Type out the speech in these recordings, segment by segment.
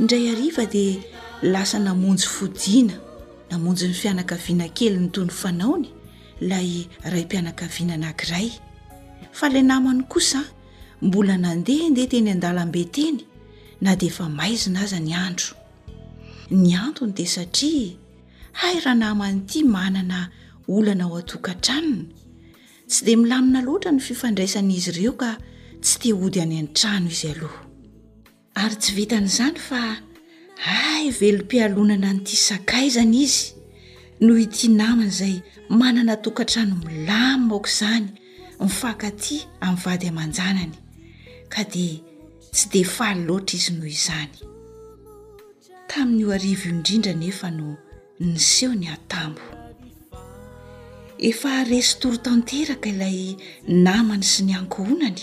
indray hariva dia lasa namonjy fodiana namonjy ny fianakaviana kely ny toy ny fanaony ilay raim-pianakaviana anankiray fa ilay namany kosa mbola nandehandeha teny an-dalambe teny na dia efa maizina aza ny andro ny antony dia satria hay raha namany ity manana olana ao an-tokantranony Tsy dia milamina loatra ny fifandraisan'izy ireo ka tsy te hody any an-trano izy aloha. Ary tsy vitan'izany fa hay velom-pialonana an'ity sakaizany izy noho ity namany izay manana tokantrano milamina aoka izany mifankatia amin'ny vady aman-janany ka dia tsy dia faly loatra izy noho izany. Tamin'io arivo io indrindra anefa no. Niseho ny hatambo. Efa resy tory tanteraka ilay namany sy ny ankohonany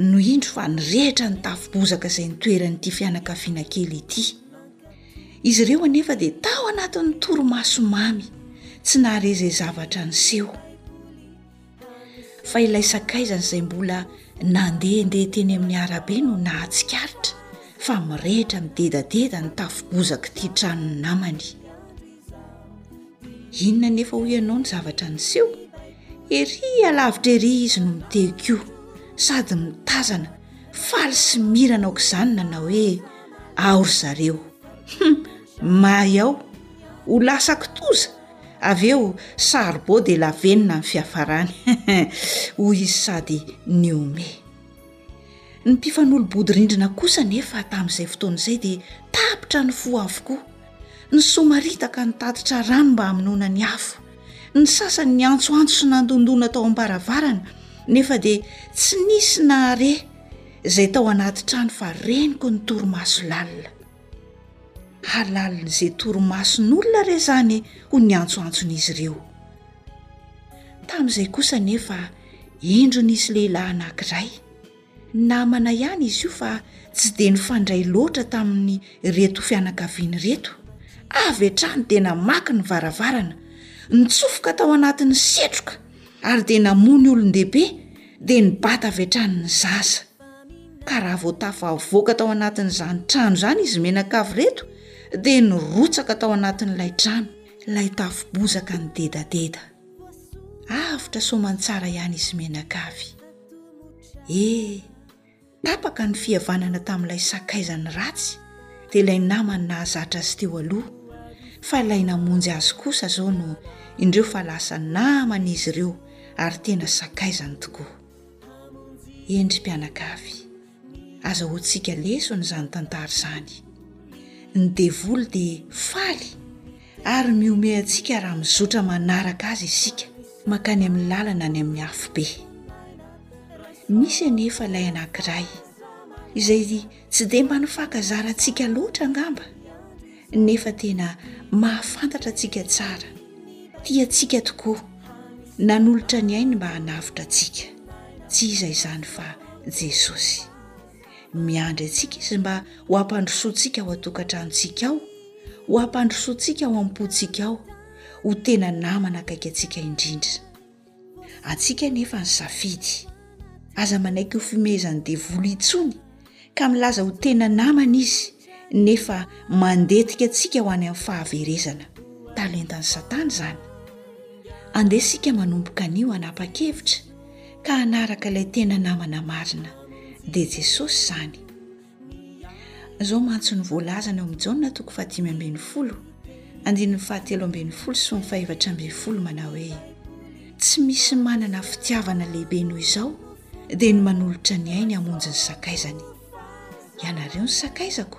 no indro fa nirehitra ny tafo bozaka izay nitoeran'ity fianakaviana kely ity. Izy ireo anefa dia tao anatin'ny torimaso mamy tsy naharezay zavatra niseho. fa ilay sakaizany izay mbola nandehandeha teny amin'ny arabe no nahatsikaritra fa mirehitra midedadeda ny tafobozaka ity tranony namany inona nefa hoy ianao ny zavatra niseho ery alavitra ery izy no mitehiko sady mitazana faly sy mirana aoka izany nanao hoe ao ry zareo hum may aho ho lasa kitoza Avy eo, saribao dia lavenona ny fiafarany, hoy izy sady nihomehy. Ny mpifanolo-bodirindrina kosa anefa tamin'izay fotoana izay dia tapitra ny fo avokoa. Ny somaritaka nitatitra rano mba hamonoana ny afo. Ny sasany niantsoantso sy nandondona tao am-baravarana, nefa dia tsy nisy nahare izay tao anaty trano fa reniko ny torimaso lalina. Halalin'izay torimason'olona re izany hoy ny antsoantson'izy ireo. Tamin'izay kosa anefa indro nisy lehilahy anankiray, namana ihany izy io fa tsy dia nifandray loatra tamin'ireto fianakaviana ireto, avy hatrany dia namaky ny varavarana, nitsofoka tao anatin'ny setroka ary dia namono ny olon-dehibe dia nibata avy hatrany ny zaza, ka raha vao tafavoaka tao anatin'izany trano izany izy mianakavy ireto dia nirotsaka tao anatin'ilay trano ilay tafobozaka nidedadeda. Avotra soamantsara ihany izy mianakavy. Eh! Tapaka ny fihavanana tamin'ilay sakaizany ratsy dia ilay namany nahazatra azy teo aloha, fa ilay namonjy azy kosa izao no indreo fa lasa namana izy ireo ary tena sakaizany tokoa. Endry mpianakavy, azahoantsika lesona izany tantara izany. Ny devoly dia faly Ary mihomehy antsika raha mizotra manaraka Azy isika, mankany amin'ny lalana any amin'ny afobe. Misy anefa ilay anankiray, izay tsy dia mba nifankazara antsika loatra angamba, nefa tena mahafantatra antsika tsara, tia antsika tokoa, nanolotra ny ainy mba hanavotra antsika. Tsy iza izany fa Jesosy. miandry antsika izy mba ho ampandrosoantsika ao an-tokantranontsika ao ho ampandrosoantsika ao am-pontsika ao ho tena namana akaiky antsika indrindra antsika nefa ny safidy aza manaiky ho fimehezan'ny devoly intsony ka milaza ho tena namana izy nefa mandetika antsika ho any amin'ny fahaverezana talentan'ny satana izany andesika manomboka anio hanapa-kevitra ka hanaraka ilay tena namana marina dia jesosy izany zao mantsy ny voalazana ao amin'i jaona toko fahadimy ambin'ny folo andininy fahatelo ambin'ny folo sy ny fahevatra ambin'ny folo manao hoe tsy misy manana fitiavana lehibe noho izao dia ny manolotra ny ainy hamonjy ny sakaizany ianareo ny sakaizako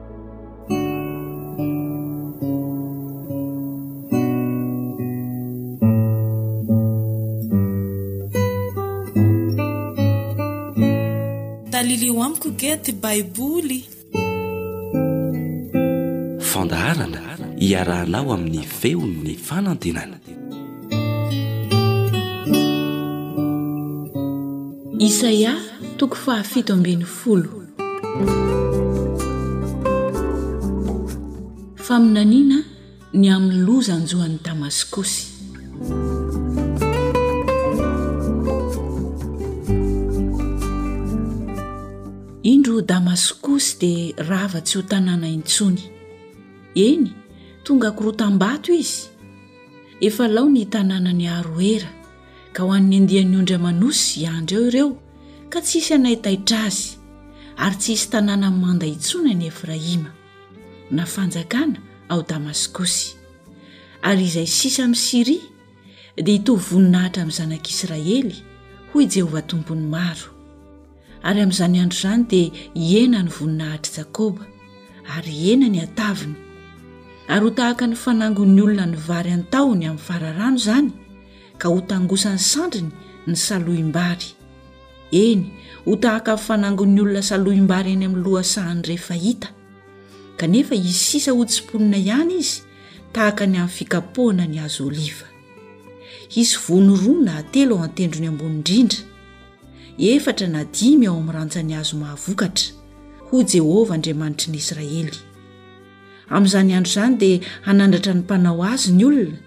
Talilio amiko ge ty Baiboly. Fandaharana iarahanao amin'ny feon'ny fanantenana. Isaia, toko fahafito ambin'ny folo. Faminaniana ny amin'ny loza hanjo an'i Damaskosy. Indro Damaskosy dia rava tsy ho tanàna intsony. Eny, tonga korotam-bato izy. Efa laon'ny tanànan'i Aroera. ka ho an'ny andian'ny ondry aman'osy hiandry ao ireo ka tsy hisy hanaitaitra azy ary tsy hisy tanàna manda intsony an'i efraima na fanjakana ao damaskosy ary izay sisa amin'i syria dia hitovy voninahitra amin'ny zanak'israely hoy jehovah tompon'ny maro ary amin'izany andro izany dia hiena ny voninahitr'i jakoba ary hiena ny ataviny ary ho tahaka ny fanangon'ny olona ny vary an-tahony amin'ny fararano izany ka ho tangosan'ny sandriny ny salohim-bary. Eny, ho tahaka ny fanangon'ny olona salohim-bary eny amin'ny lohasahan'ny rehefa hita. Kanefa hisy sisa hotsiponina ihany izy, tahaka ny amin'ny fikapohana ny hazo oliva. Hisy voany roa na telo ao an-tendrony ambony indrindra, efatra na dimy ao amin'ny rantsany hazo mahavokatra, hoy Jehovah Andriamanitry ny Israely. Amin'izany andro izany dia hanandratra ny mpanao azy ny olona,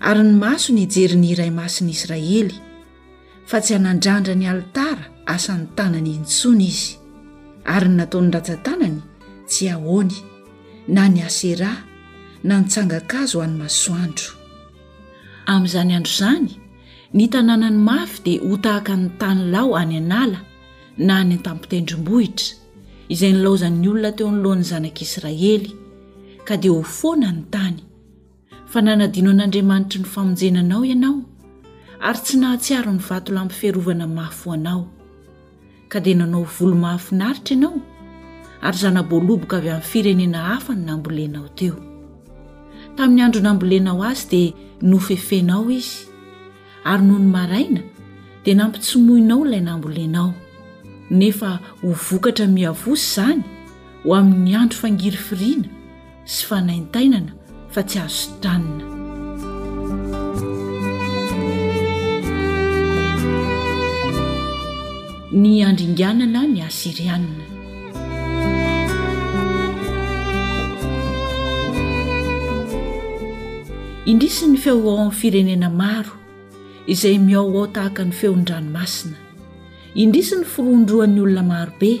ary ny masony hijery ny iray masin'i Israely, fa tsy hanandrandra ny alitara asan'ny tanany intsony izy, ary ny nataon'ny ratsan-tanany tsy ahoany, na ny Asera, na ny tsangan-kazo ho an'ny masoandro. Amin'izany andro izany, ny tanànany mafy dia ho tahaka ny tany lao any an'ala na any an-tampon-tendrombohitra, izay nilaozan'ny olona teo anoloan'ny zanak'Israely, ka dia ho foana ny tany. Fa nanadino an'Andriamanitry ny famonjena anao ianao, ary tsy nahatsiaro ny vatolampy fiarovana mafy ho anao. Ka dia nanao volo mahafinaritra ianao, ary zana-boaloboka avy amin'ny firenena hafa no nambolenao teo. Tamin'ny andro nambolenao azy dia nofefenao izy, ary nony maraina dia nampitsimoinao ilay nambolenao. Nefa ho vokatra miavosa izany ho amin'ny andro fangirifiriana, sy fanaintainana fa tsy azo sitranina. Ny handringanana ny Asyrianina. Indrisy ny feo ao amin'ny firenena maro izay mihaohao tahaka ny feon-dranomasina. Indrisy ny firohondroan'ny olona marobe.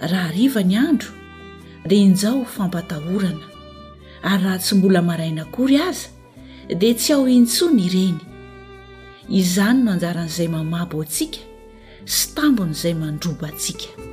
Raha hariva ny andro dia injao ho fampatahorana, ary raha tsy mbola maraina akory aza dia tsy ao intsony ireny. Izany no anjaran'izay mamabo antsika sy tambin'izay mandroba antsika.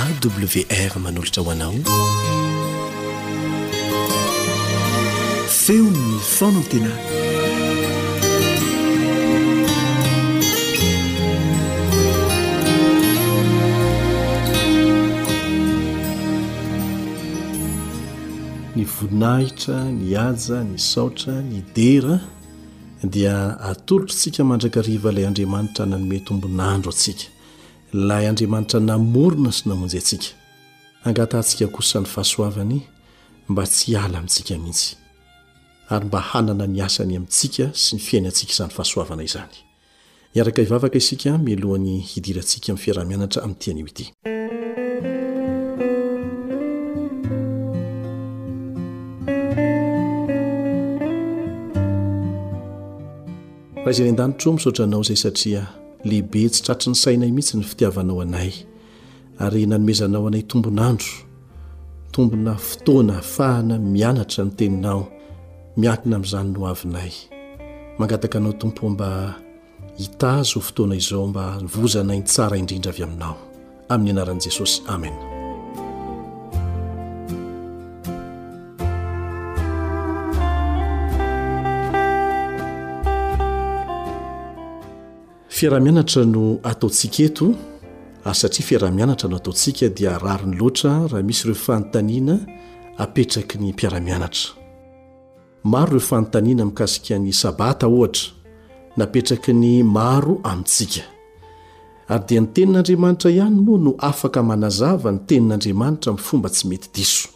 AWR manolotra ho anao feon'ny fanantenana. Ny voninahitra, ny haja, ny saotra, ny dera dia atolotro tsika mandrakariva ilay Andriamanitra nanome tombonandro atsika ilay Andriamanitra namorona sy namonjy atsika angatahantsika kosa ny fahasoavany mba tsy hiala amintsika mihitsy ary mba hanana ny asany amintsika sy ny fiainantsika izany fahasoavana izany Hiaraka hivavaka isika mialohan'ny hidirantsika amin'ny fiaraha-mianatra amin'ity anio ity. Faiza any an-danitro, misaotra anao izay satria lehibe tsy tratry ny sainay mihitsy ny fitiavanao anay. ary nanomezanao anay tombon'andro, tombona fotoana afahana mianatra ny teninao, miankina amin'izany ny hoavinay. Mangataka anao Tompo mba hitahy izao fotoana izao mba vozanay ny tsara indrindra avy aminao. Amin'ny anaran'i Jesosy. Amen. Fiaraha-mianatra no ataontsika eto, ary satria fiaraha-mianatra no ataontsika dia rariny loatra raha misy ireo fanontaniana apetraky ny mpiara-mianatra. Maro ireo fanontaniana mikasika ny Sabata, ohatra, napetraky ny maro amintsika. Ary dia ny Tenin'Andriamanitra ihany moa no afaka manazava ny Tenin'Andriamanitra amin'ny fomba tsy mety diso.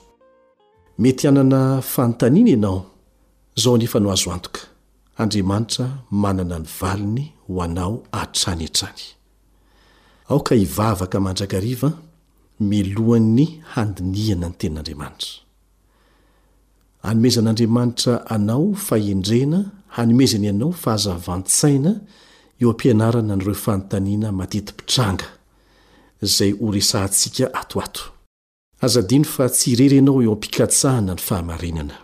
Mety hanana fanontaniana ianao, izao anefa no azo antoka. Andriamanitra manana ny valiny ho anao hatrany hatrany. Aoka hivavaka mandrakariva milohan'ny handinihana ny Tenin'Andriamanitra. Anomezan'Andriamanitra anao fahendrena hanomezany anao fahazavan-tsaina eo am-pianarana an'ireo fanontaniana mateti-pitranga, izay horesahantsika ato ho ato. Aza adino fa tsy irery ianao eo am-pikatsahana ny fahamarinana.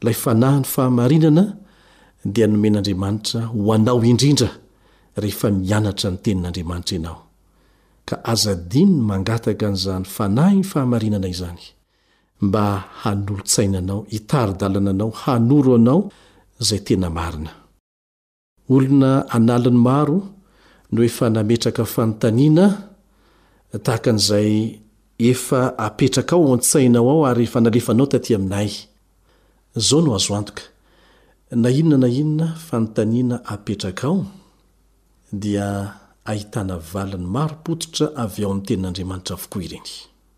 Ilay Fanahy ny fahamarinana dia nomen'Andriamanitra ho anao indrindra rehefa mianatra ny Tenin'Andriamanitra ianao. Ka aza adino ny mangataka an'izany Fanahin'ny fahamarinana izany mba hanolo-tsaina anao, hitari-dalana anao, hanoro anao izay tena marina. Olona an'aliny maro no efa nametraka fanontaniana tahaka an'izay efa apetrakao ao an-tsainao ao ary efa nalefanao taty aminay. Izao no azo antoka, na inona na inona fanontaniana apetrakao dia ahitana valiny marim-pototra avy ao amin'ny Tenin'Andriamanitra avokoa ireny.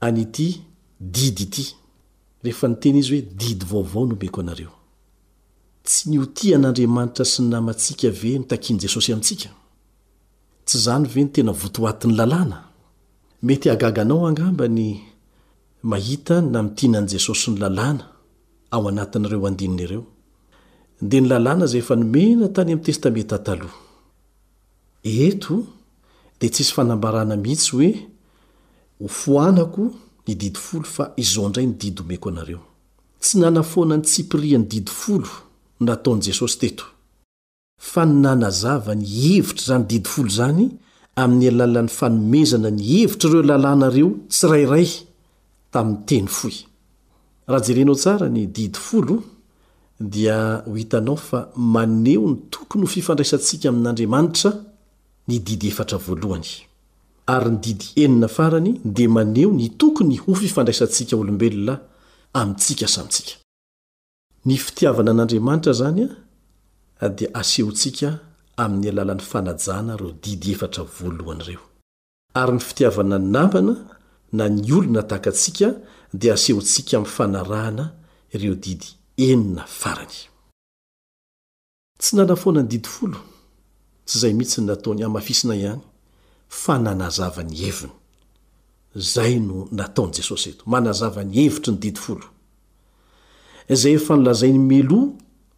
an'ity didy ity, rehefa niteny izy hoe, Didy vaovao no omeko anareo. Tsy ny ho tia an'Andriamanitra sy ny namantsika ve no takian'i Jesosy amintsika? Tsy izany ve no tena votoatin'ny Lalàna? Mety hahagaga anao angamba ny mahita ny namintina an'i Jesosy ny Lalàna ao anatin'ireo andininy ireo, dia ny Lalàna izay efa nomena tany amin'ny Testamenta Taloha. Eto dia tsisy fanambarana mihitsy hoe ho foanako ny didy folo fa izao indray ny didy omeko anareo. Tsy nanafoana ny tsipirian'ny didy folo nataon'i Jesosy teto, fa ny nanazava ny hevitr'izany didy folo izany amin'ny alalan'ny fanomezana ny hevitr'ireo lalàna ireo tsirairay tamin'ny teny fohy. Raha jerenao tsara ny didy folo dia ho hitanao fa maneho ny tokony ho fifandraisantsika amin'Andriamanitra ny didy efatra voalohany. Ary ny didy enina farany dia maneho ny tokony ho fifandraisantsika olombelona amintsika samy tsika. Ny fitiavana an'Andriamanitra izany dia asehontsika amin'ny alalan'ny fanajana ireo didy efatra voalohany ireo. Ary ny fitiavana ny namana na ny olona tahaka antsika dia asehontsika amin'ny fanarahana ireo didy enina farany. Tsy nanafoana ny didy folo, tsy izay mihitsy ny nataony, hamafisina ihany fa nanazava ny heviny. Izay no nataon'i Jesosy eto, manazava ny hevitry ny didy folo. Izay efa nolazainy mialoha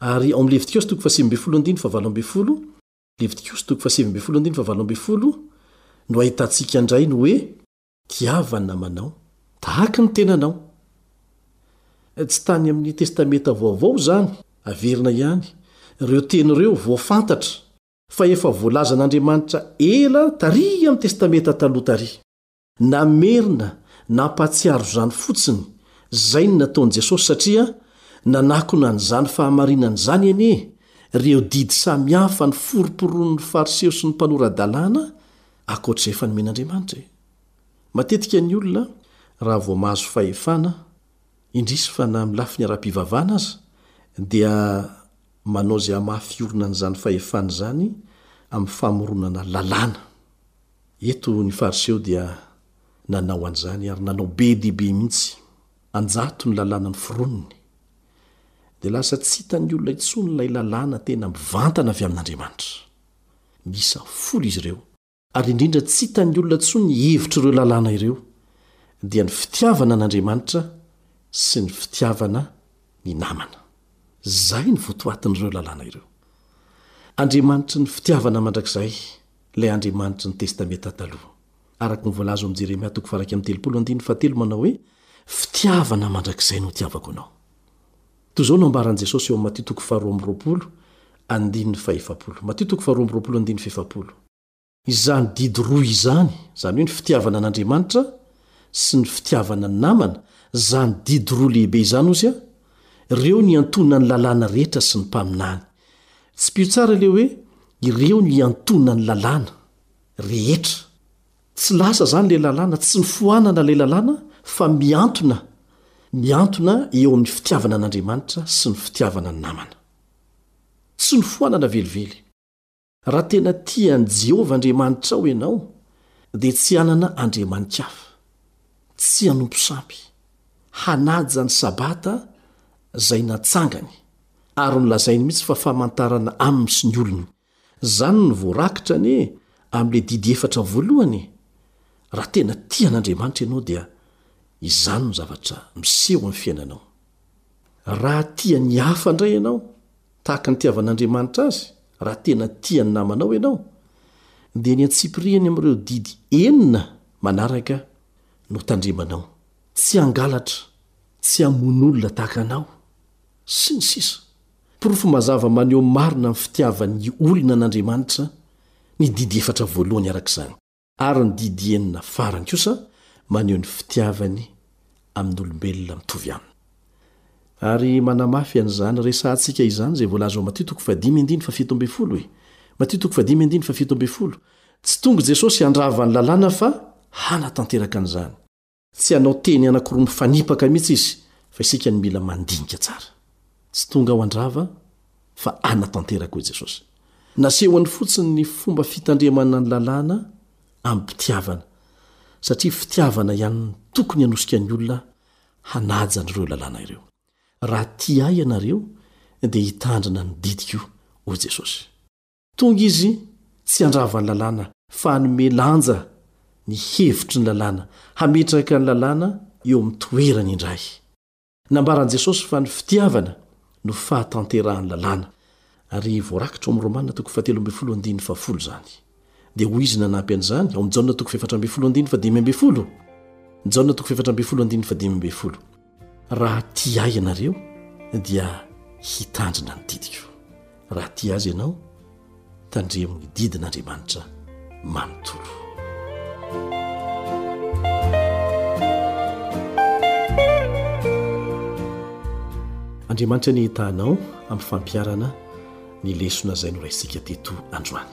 Ary ao amin'ny Levitikosy toko fahasivy ambin'ny folo andininy fahavalo ambin'ny folo, Levitikosy toko fahasivy ambin'ny folo andininy fahavalo ambin'ny folo, no ahitantsika indray ny hoe tiava ny namanao tahaka ny tenanao. Tsy tany amin'ny Testamenta Vaovao izany, averina ihany, ireo teny ireo voafantatra fa efa voalazan'Andriamanitra ela tarihy amin'ny Testamenta Taloha tarihy. Namerina nampahatsiaro izany fotsiny izay ny nataon'i Jesosy satria nanakona an'izany fahamarinana izany anie ireo didy samihafa noforomporonon'ny Fariseo sy ny mpanora-dalàna ankoatr'izay efa nomen'Andriamanitra e. Matetika ny olona raha vao mahazo fahefana, indrisy fa na amin'ny lafiny ara-pivavahana aza, dia manao izay hamafy orina an'izany fahefana izany amin'ny famoronana lalàna. Eto ny Fariseo dia nanao an'izany ary nanao be dia be mihitsy. An-jato ny lalàna noforoniny. Dia lasa tsy hitan'ny olona intsony ilay lalàna tena mivantana avy amin'Andriamanitra. Miisa folo izy ireo. Ary indrindra tsy hitan'ny olona intsony ny hevitr'ireo lalàna ireo, dia ny fitiavana an'Andriamanitra sy ny fitiavana ny namana. Izay no votoatin'ireo lalàna ireo. Andriamanitry ny fitiavana mandrakizay ilay Andriamanitry ny Testamenta Taloha. Araka ny voalaza ao amin'i Jeremia toko faha-iraika amby telopolo andininy fahatelo manao hoe, Fitiavana mandrakizay no itiavako anao. Toy izao no ambaran'i Jesosy ao amin'i Matio toko faharoa amby roapolo andininy fahefapolo, Matio toko faharoa amby roapolo andininy fahefapolo, Izany didy roa izany, izany hoe ny fitiavana an'Andriamanitra sy ny fitiavana ny namana, izany didy roa lehibe izany, hozy aho, ireo niantoana ny Lalàna rehetra sy ny Mpaminany. Tsipio tsara ilay hoe ireo no iantonan'ny lalàna rehetra. Tsy lasa izany ilay lalàna, tsy mifoanana ilay lalàna fa miantona, miantona eo amin'ny fitiavana an'Andriamanitra sy ny fitiavana ny namana. Tsy nofoanana velively. Raha tena tia an'i Jehovah Andriamanitrao ianao, dia tsy hanana andriamani-kafa. Tsy hanompo sampy. Hanaja ny Sabata izay natsangany. Ary nolazainy mihitsy fa famantarana aminy sy ny olony. Izany no voarakitra anie amin'ilay Didy Efatra Voalohany e! Raha tena tia an'Andriamanitra ianao, dia izany no zavatra miseho amin'ny fiainanao. Raha tia ny hafa indray ianao, Tahaka ny tiavan'Andriamanitra azy, raha tena tia ny namanao ianao, dia ny antsipirihany amin'ireo didy enina manaraka no tandremanao. Tsy hangalatra, tsy hamono olona tahaka anao, sy ny sisa Porofo mazava maneho marina ny fitiavan'ny olona an'Andriamanitra ny didy efatra voalohany araka izany. Ary ny didy enina farany kosa maneho ny fitiavany amin'olombelona mitovy aminy. Ary manamafy an'izany resahantsika izany izay voalaza ao Matio toko fahadimy andiny fahafito ambin'ny folo e! Matio toko fahadimy andiny fahafito ambin'ny folo. Tsy tonga i Jesosy handrava ny lalàna fa hanatanteraka an'izany. Tsy hanao teny anankiroa mifanipaka mihitsy izy fa isika no mila mandinika tsara. Tsy tonga ao handrava fa hanatanteraka hoy Jesosy. Nasehony fotsiny ny fomba fitandremana ny lalàna amim-pitiavana satria fitiavana ihany no tokony hanosika ny olona hanaja an'ireo lalàna ireo. Raha tia ahy ianareo dia hitandrina ny didiko hoy Jesosy. Tonga izy tsy handrava ny lalàna fa hanome lanja ny hevitry ny lalàna, hametraka ny lalàna eo amin'ny toerany indray. Nambaran'i Jesosy fa ny fitiavana no fahatanterahan'ny lalàna, ary voarakitra ao amin'ny Romana toko fahatelo ambin'ny folo andininy fahafolo izany. Dia hoy izy nanampy an'izany, ao amin'ny Jaona toko fahefatra ambin'ny folo andininy fahadimy ambin'ny folo, Jaona toko fahefatra ambin'ny folo andininy fahadimy ambin'ny folo, Raha tia ahy ianareo dia hitandrina ny didiko. Raha tia azy ianao, tandremo ny didin'Andriamanitra manontolo. Andriamanitra ny tahanao amin'ny fampiharana ny lesona izay noraisintsika teto androany.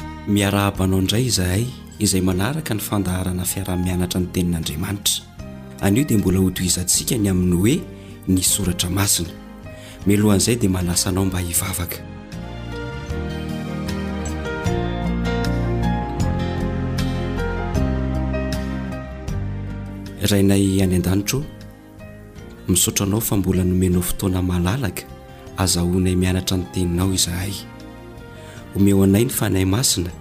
Miarahaba anao indray izahay izay manaraka ny fandaharana Fiaraha-mianatra ny Tenin'Andriamanitra. Anio dia mbola hotohizantsika ny amin'ny hoe Ny Soratra Masina. Mialohan'izay dia manasa anao mba hivavaka. Rainay any an-danitra ô, Misaotra anao fa mbola nomenao fotoana malalaka azahoanay mianatra ny Teninao izahay. Omeo anay ny Fanahy Masina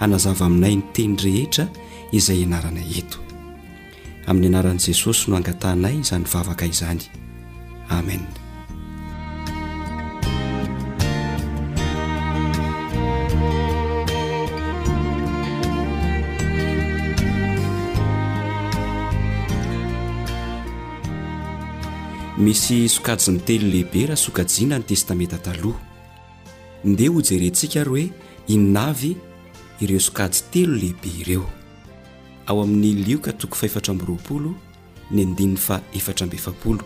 hanazava aminay ny teny rehetra izay ianarana eto. Amin'ny anaran'i Jesosy no angatahanay izany vavaka izany. Amen. Misy sokajiny telo lehibe raha sokajiana ny Testamenta Taloha. Ndeha hojerentsika ary hoe inona avy ireo sokajy telo lehibe ireo. Ao amin'ny Lioka toko fahefatra amby roapolo Ny andininy faha efatra amby efapolo.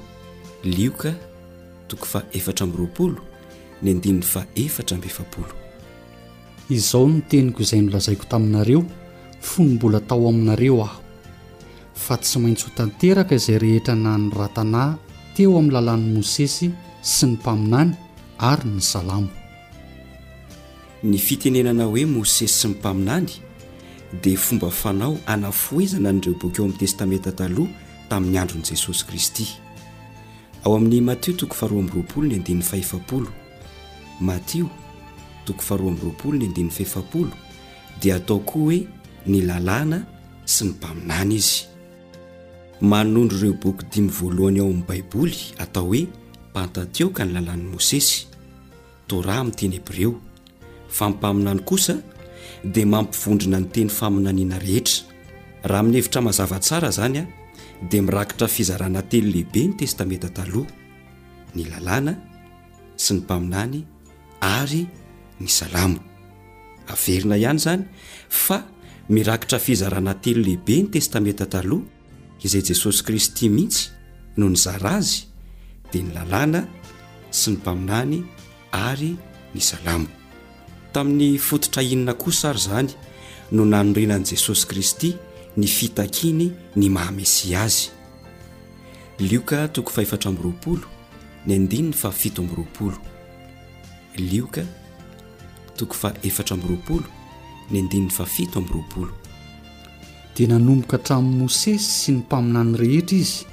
Lioka toko faha efatra amby roapolo, ny andininy faha efatra amby efapolo. Izao no teniko izay nolazaiko taminareo fony mbola tao aminareo aho, fa tsy maintsy ho tanteraka izay rehetra nanoratana teo amin'ny lalàn'i Mosesy sy ny mpaminany ary ny salamo. Ny fitenenana hoe Mosesy sy ny Mpaminany dia fomba fanao anafohezana an'ireo boky ao amin'ny Testamenta Taloha tamin'ny andron'i Jesosy Kristy. Ao amin'ny Matio toko faharoa amby roapolo ny andininy fahefapolo, Matio, toko faharoa amby roapolo ny andininy fahefapolo, dia atao koa hoe ny Lalàna sy ny Mpaminany izy. Manondro ireo boky dimy voalohany ao amin'ny Baiboly atao hoe Pantatioka ny Lalàn'i Mosesy. Torah amin'ny teny hebreo, fa ny mpaminany kosa dia mampivondrona ny teny faminaniana rehetra. Raha amin'ny hevitra mazava tsara izany dia mirakitra fizarana telo lehibe ny Testamenta Taloha, ny Lalàna sy ny Mpaminany ary ny Salamo. Averina ihany izany fa mirakitra fizarana telo lehibe ny Testamenta Taloha. izay Jesosy Kristy mihitsy no nizara azy, dia ny Lalàna sy ny Mpaminany ary ny Salamo. Tamin'ny fototra inona kosa ary izany no nanorenan'i Jesosy Kristy ny fitakiany ny maha-Mesia Azy? Lioka toko fahefatra amby roapolo, ny andininy fahafito amby roapolo. Lioka toko fahefatra amby roapolo, ny andininy fahafito amby roapolo. dia nanomboka hatramin'i Mosesy sy ny mpaminany rehetra izy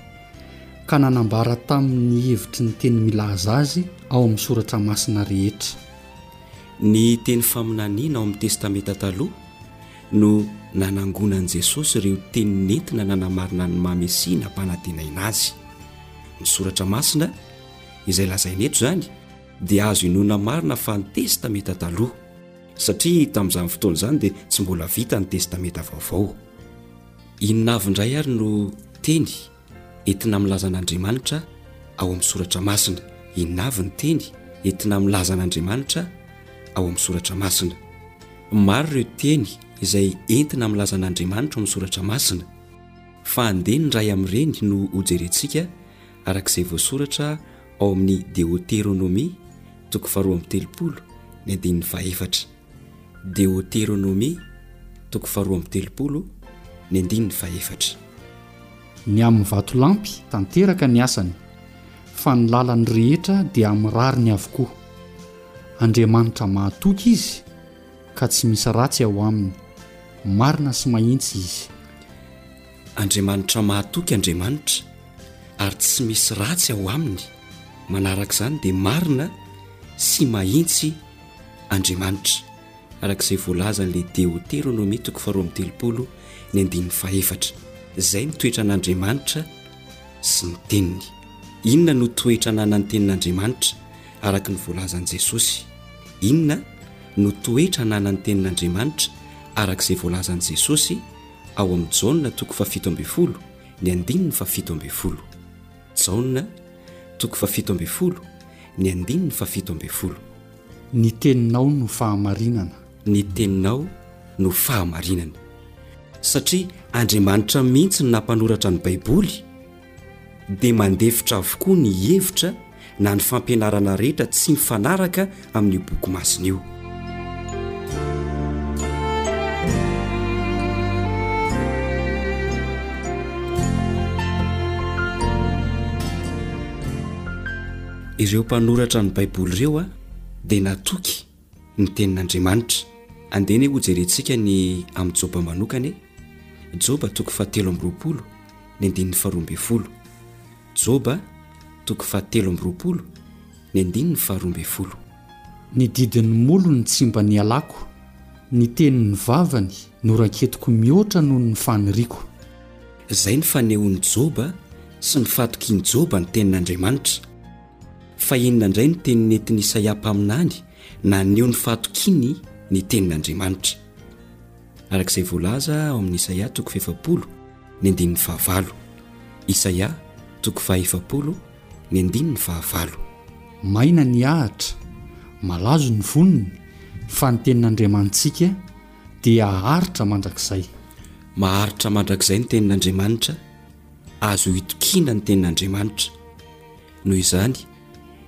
ka nanambara taminy ny hevitry ny teny milaza azy ao amin'ny soratra masina rehetra. Ny teny faminaniana ao amin'ny Testamenta Taloha no nanangonan'i Jesosy ireo teny nentina nanamarina ny maha Mesia nampanantenaina azy. Ny soratra masina izay lazaina eto izany dia azo inoana marina fa ny Testamenta Taloha. satria tamin'izany fotoana izany dia tsy mbola vita ny Testamenta Vaovao. Inona avy indray ary no teny entina milaza an'Andriamanitra ao amin'ny soratra masina? Inona avy ny teny entina milaza an'Andriamanitra ao amin'ny soratra masina? Maro ireo teny izay entina milaza an'Andriamanitra ao amin'ny soratra masina, fa andeha ny iray amin'ireny no hojerentsika araka izay voasoratra ao amin'ny Deoteronomia, toko faharoa amby telopolo, ny andininy fahefatra. Deoteronomia, toko faharoa amby telopolo, ny andininy fahefatra. Ny amin'ny vatolampy tanteraka ny asany, fa ny lalany rehetra dia amin'ny rariny avokoa. Andriamanitra mahatoky izy, ka tsy misy ratsy ao aminy. Marina sy mahintsy izy. Andriamanitra mahatoky Andriamanitra ary tsy misy ratsy ao aminy, manaraka izany dia marina sy mahintsy Andriamanitra, araka izay voalazan'ilay Deoteronomia toko faharoa amby telopolo ny andininy fahefatra. Izay ny toetran'Andriamanitra sy ny Teniny. Inona no toetra ananan'ny Tenin'Andriamanitra araka ny voalazan'i Jesosy? Inona no toetra ananan'ny Tenin'Andriamanitra araka izay voalazan'i Jesosy? ao amin'ny Jaona toko fahafito ambin'ny folo ny andininy fahafito ambin'ny folo. Jaona toko fahafito ambin'ny folo ny andininy fahafito ambin'ny folo. Ny teninao no fahamarinana. Ny teninao no fahamarinana. Satria Andriamanitra mihitsy no nampanoratra ny Baiboly, dia mandefitra avokoa ny hevitra na ny fampianarana rehetra tsy mifanaraka amin'io boky masina io. Ireo mpanoratra ny Baiboly ireo dia natoky Ny Tenin'Andriamanitra. Andeha anie hojerentsika ny amin'i Joba manokana e! Joba toko fahatelo amby roapolo, ny andininy faharoa ambin'ny folo. Joba toko fahatelo amby roapolo, ny andininy faharoa ambin'ny folo. Ny didin'ny molony tsy mba nialako, ny tenin'ny vavany no raketiko mihoatra noho ny faniriako. Izay ny fanehoan'i Joba sy ny fahatokian'i Joba ny Tenin'Andriamanitra. Fa inona indray no teny nentin'i Isaia mpaminany naneho ny fahatokiany ny tenin'Andriamanitra? Araka izay voalaza ao amin'ny Isaia toko fahefapolo ny andininy fahavalo. Isaia toko fahefapolo ny andininy fahavalo. Maina ny ahitra, malazo ny voniny, fa ny tenin'Andriamanitsika dia haharitra mandrakizay. Maharitra mandrakizay ny tenin'Andriamanitra Azo itokiana ny Tenin'Andriamanitra. Noho izany,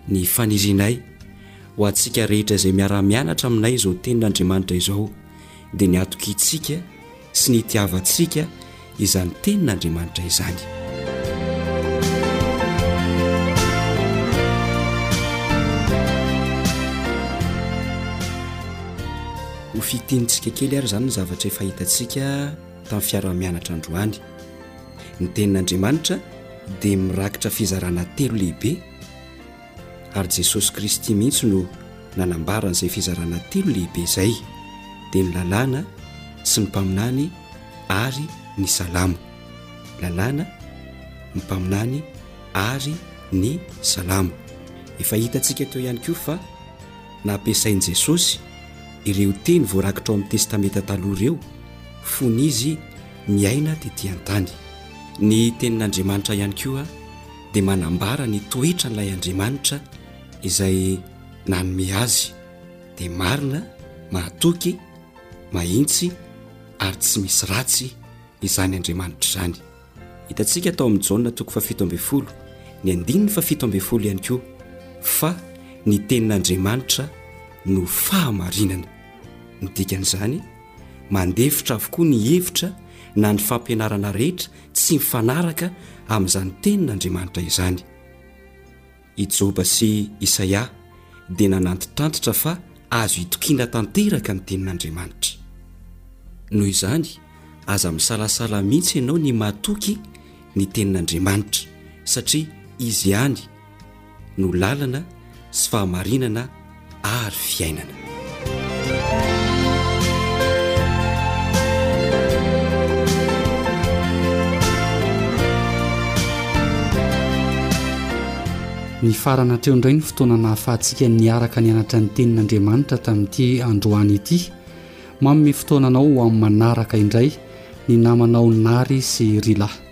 ny fanirianay ho antsika rehetra izay miara-mianatra aminay izao Tenin'Andriamanitra izao dia ny hatokiantsika sy ny hitiavantsika izany Tenin'Andriamanitra izany. Ho fintinintsika kely ary izany ny zavatra efa hitantsika. tamin'ny fiaraha-mianatra androany. Ny Tenin'Andriamanitra dia mirakitra fizarana telo lehibe, ary Jesosy Kristy mihitsy no nanambara an'izay fizarana telo lehibe izay, dia ny Lalàna sy ny Mpaminany ary ny Salamo. Lalàna, ny Mpaminany ary ny Salamo. Efa hitantsika teo ihany koa fa nampiasain'i Jesosy ireo teny voarakitra ao amin'ny Testamenta Taloha ireo, fony izy niaina tetỳ an-tany. Ny Tenin'Andriamanitra ihany koa dia manambara ny toetran'ilay Andriamanitra izay nanome azy, dia marina, mahatoky, mahintsy ary tsy misy ratsy izany Andriamanitra izany. Hitantsika tao amin'ny Jaona toko fahafito ambin'ny folo, ny andininy fahafito ambin'ny folo ihany koa, fa ny Tenin'Andriamanitra no fahamarinana. Ny dikan'izany? Mandefitra avokoa ny hevitra na ny fampianarana rehetra tsy mifanaraka amin'izany Tenin'Andriamanitra izany. I Joba sy Isaia dia nanantitrantitra fa azo itokiana tanteraka ny Tenin'Andriamanitra. Noho izany, aza misalasala mihitsy ianao ny matoky ny Tenin'Andriamanitra, satria Izy ihany no lalana sy fahamarinana ary fiainana. Nifarana hatreo indray ny fotoana nahafahantsika niaraka nianatra ny tenin'Andriamanitra tamin'ity androany ity. Manome fotoana anao ho amin'ny manaraka indray ny namanao Nary sy Rila.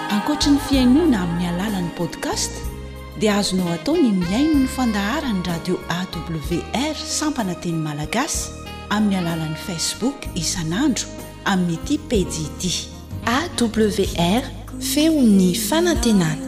Ankoatry ny fihainoana amin'ny alalan'ny podcast dia azonao atao ny mihaino ny fandaharan'ny radio AWR sampana teny malagasy amin'ny alalan'ny Facebook isan'andro amin'ity pejy ity. AWR, feon'ny fanantenana.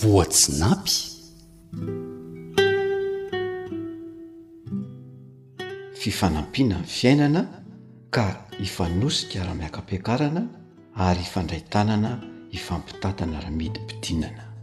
Voatsinapy. Fifanampiana ny fiainana ka hifanosika raha miaka-piakarana ary hifandray tanana hifampitantana raha midim-pidinana.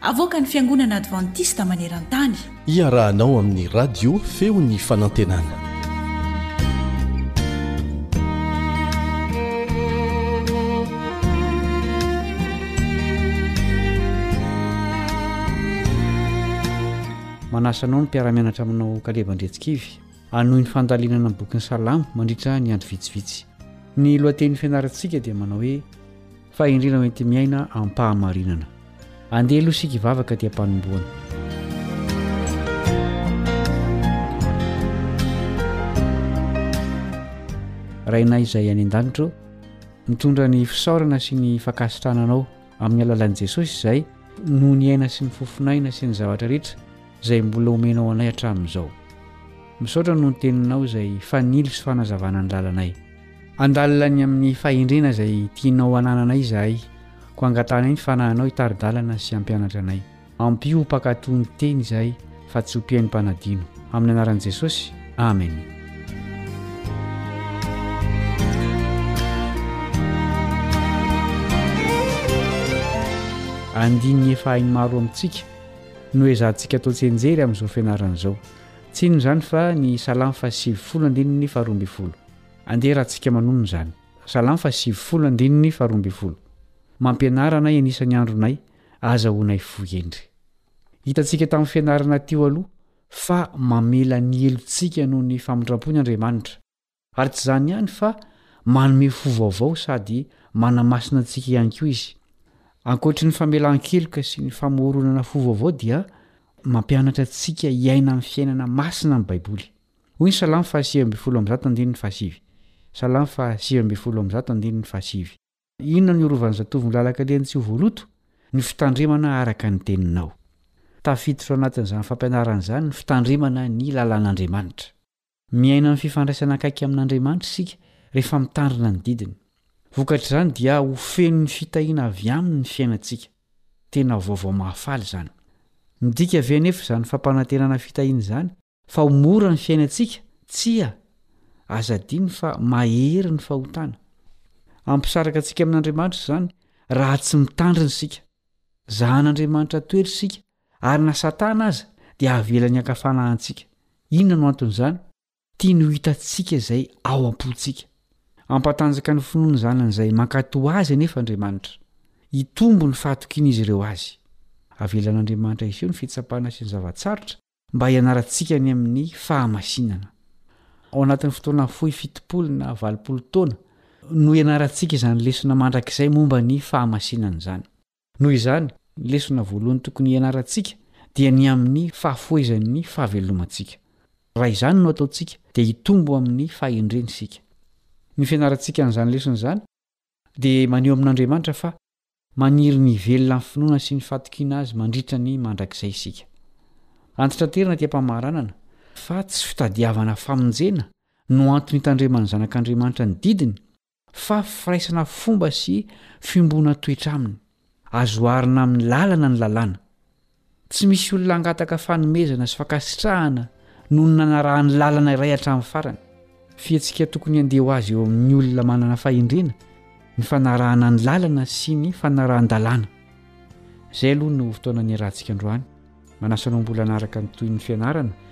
Avoakan'ny Fiangonana Advantista maneran-tany. Iarahanao amin'ny Radio Feon'ny Fanantenana. Manasa anao ny mpiara-mianatra aminao Kaleba Andriantsikivy hanohy ny fandalinana ny bokin'ny Salamo mandritra ny andro vitsivitsy. Ny lohatenin'ny fianarantsika dia manao hoe Fahendrena hoenti-miaina am-pahamarinana. Andeha aloha isika hivavaka aty am-panombohana. Rainay izay any an-danitra ô, mitondra ny fisaorana sy ny fankasitrahana anao amin'ny alalan'i Jesosy izay noho ny aina sy ny fofonaina sy ny zavatra rehetra izay mbola omenao anay hatramin'izao. Misaotra noho ny teninao izay fanilo sy fanazavana ny lalanay. Handalina ny amin'ny fahendrena izay tianao hanananay izahay, koa angatahanay ny fanahinao hitari-dalana sy hampianatra anay. Ampio ho mpankatò ny teny izahay, fa tsy ho mpihaino mpanadino. Amin'ny anaran'i Jesosy, amena. Andininy efa hain'ny maro amintsika no ezahantsika atao tsianjery amin'izao fianarana izao. Tsinona izany fa ny Salamo fahasivifolo andininy faharoa ambin'ny folo. Andeha raha tsika manonona izany. Salamo fahasivifolo andininy faharoa ambin'ny folo Mampianara anay anisa ny andronay, azahoanay fo hendry. Hitantsika tamin'ny fianarana teo aloha fa mamela ny helotsika noho ny famindram-pony Andriamanitra. Ary tsy izany ihany fa manome fo vaovao sady manamasina antsika ihany koa Izy. Ankoatry ny famelan-keloka sy ny famoronana fo vaovao dia mampianatra antsika hiaina amin'ny fiainana masina ny Baiboly. Hoy ny Salamo faha sivy ambin'ny folo amby zato andininy faha sivy. Salamo faha sivy ambin'ny folo amby zato andininy faha sivy. Inona no irovan'ny zatovo milalaka liany tsy ho voaloto? Ny fitandremana araka ny Teninao. Tafiditra ao anatin'izany fampianarana izany ny fitandremana ny lalàn'Andriamanitra. Miaina amin'ny fifandraisana akaiky amin'Andriamanitra isika rehefa mitandrina ny didiny. Vokatr'izany dia ho feno ny fitahiana avy Aminy ny fiainantsika. Tena vaovao mahafaly izany! Midika ve anefa izany fampanantenana fitahiana izany Fa ho mora ny fiainantsika? Tsia! Aza adino fa mahery ny fahotana. Hampisaraka antsika amin'Andriamanitra izany raha tsy mitandrina isika. Zahan'Andriamanitra toetra isika, ary na Satana aza dia havelan'ny hankafana antsika. Inona no anton'izany? Tiany ho hitantsika izay ao am-pontsika. Hampatanjaka ny finoan'ny zanan'izay mankatò azy anefa Andriamanitra. Hitombo ny fahatokian'izy ireo azy. Avelan'Andriamanitra hiseho ny fitsapana sy ny zava-tsarotra mba hianarantsika ny amin'ny fahamasinana. Ao anatin'ny fotoana fohy fitopolo na valopolo taona no ianarantsika izany lesona mandrakizay momba ny fahamasinana izany. Noho izany, ny lesona voalohany tokony hianarantsika dia ny amin'ny fahafohezan'ny fahavelomantsika. Raha izany no ataontsika, dia hitombo amin'ny fahendrena isika. Ny fianarantsika an'izany lesona izany dia maneho amin'Andriamanitra fa Maniry ny hivelona amin'ny finoana sy ny fatokiana Azy mandritra ny mandrakizay isika. Antitranterina aty am-pamaranana fa tsy fitadiavana famonjena no antony hitandreman'ny zanak'Andriamanitra ny didiny fa firaisana fomba sy fiombona toetra Aminy. Azo oharina amin'ny lalana ny lalàna. Tsy misy olona hangataka fanomezana sy fankasitrahana noho ny nanarahany lalana iray hatramin'ny farany. Fihetsika tokony handeha ho azy eo amin'ny olona manana fahendrena ny fanarahana ny lalana sy ny fanarahan-dalàna. Izay aloha no fotoana niarahantsika androany. Manasa anao mbola hanaraka ny tohin'ny fianarana.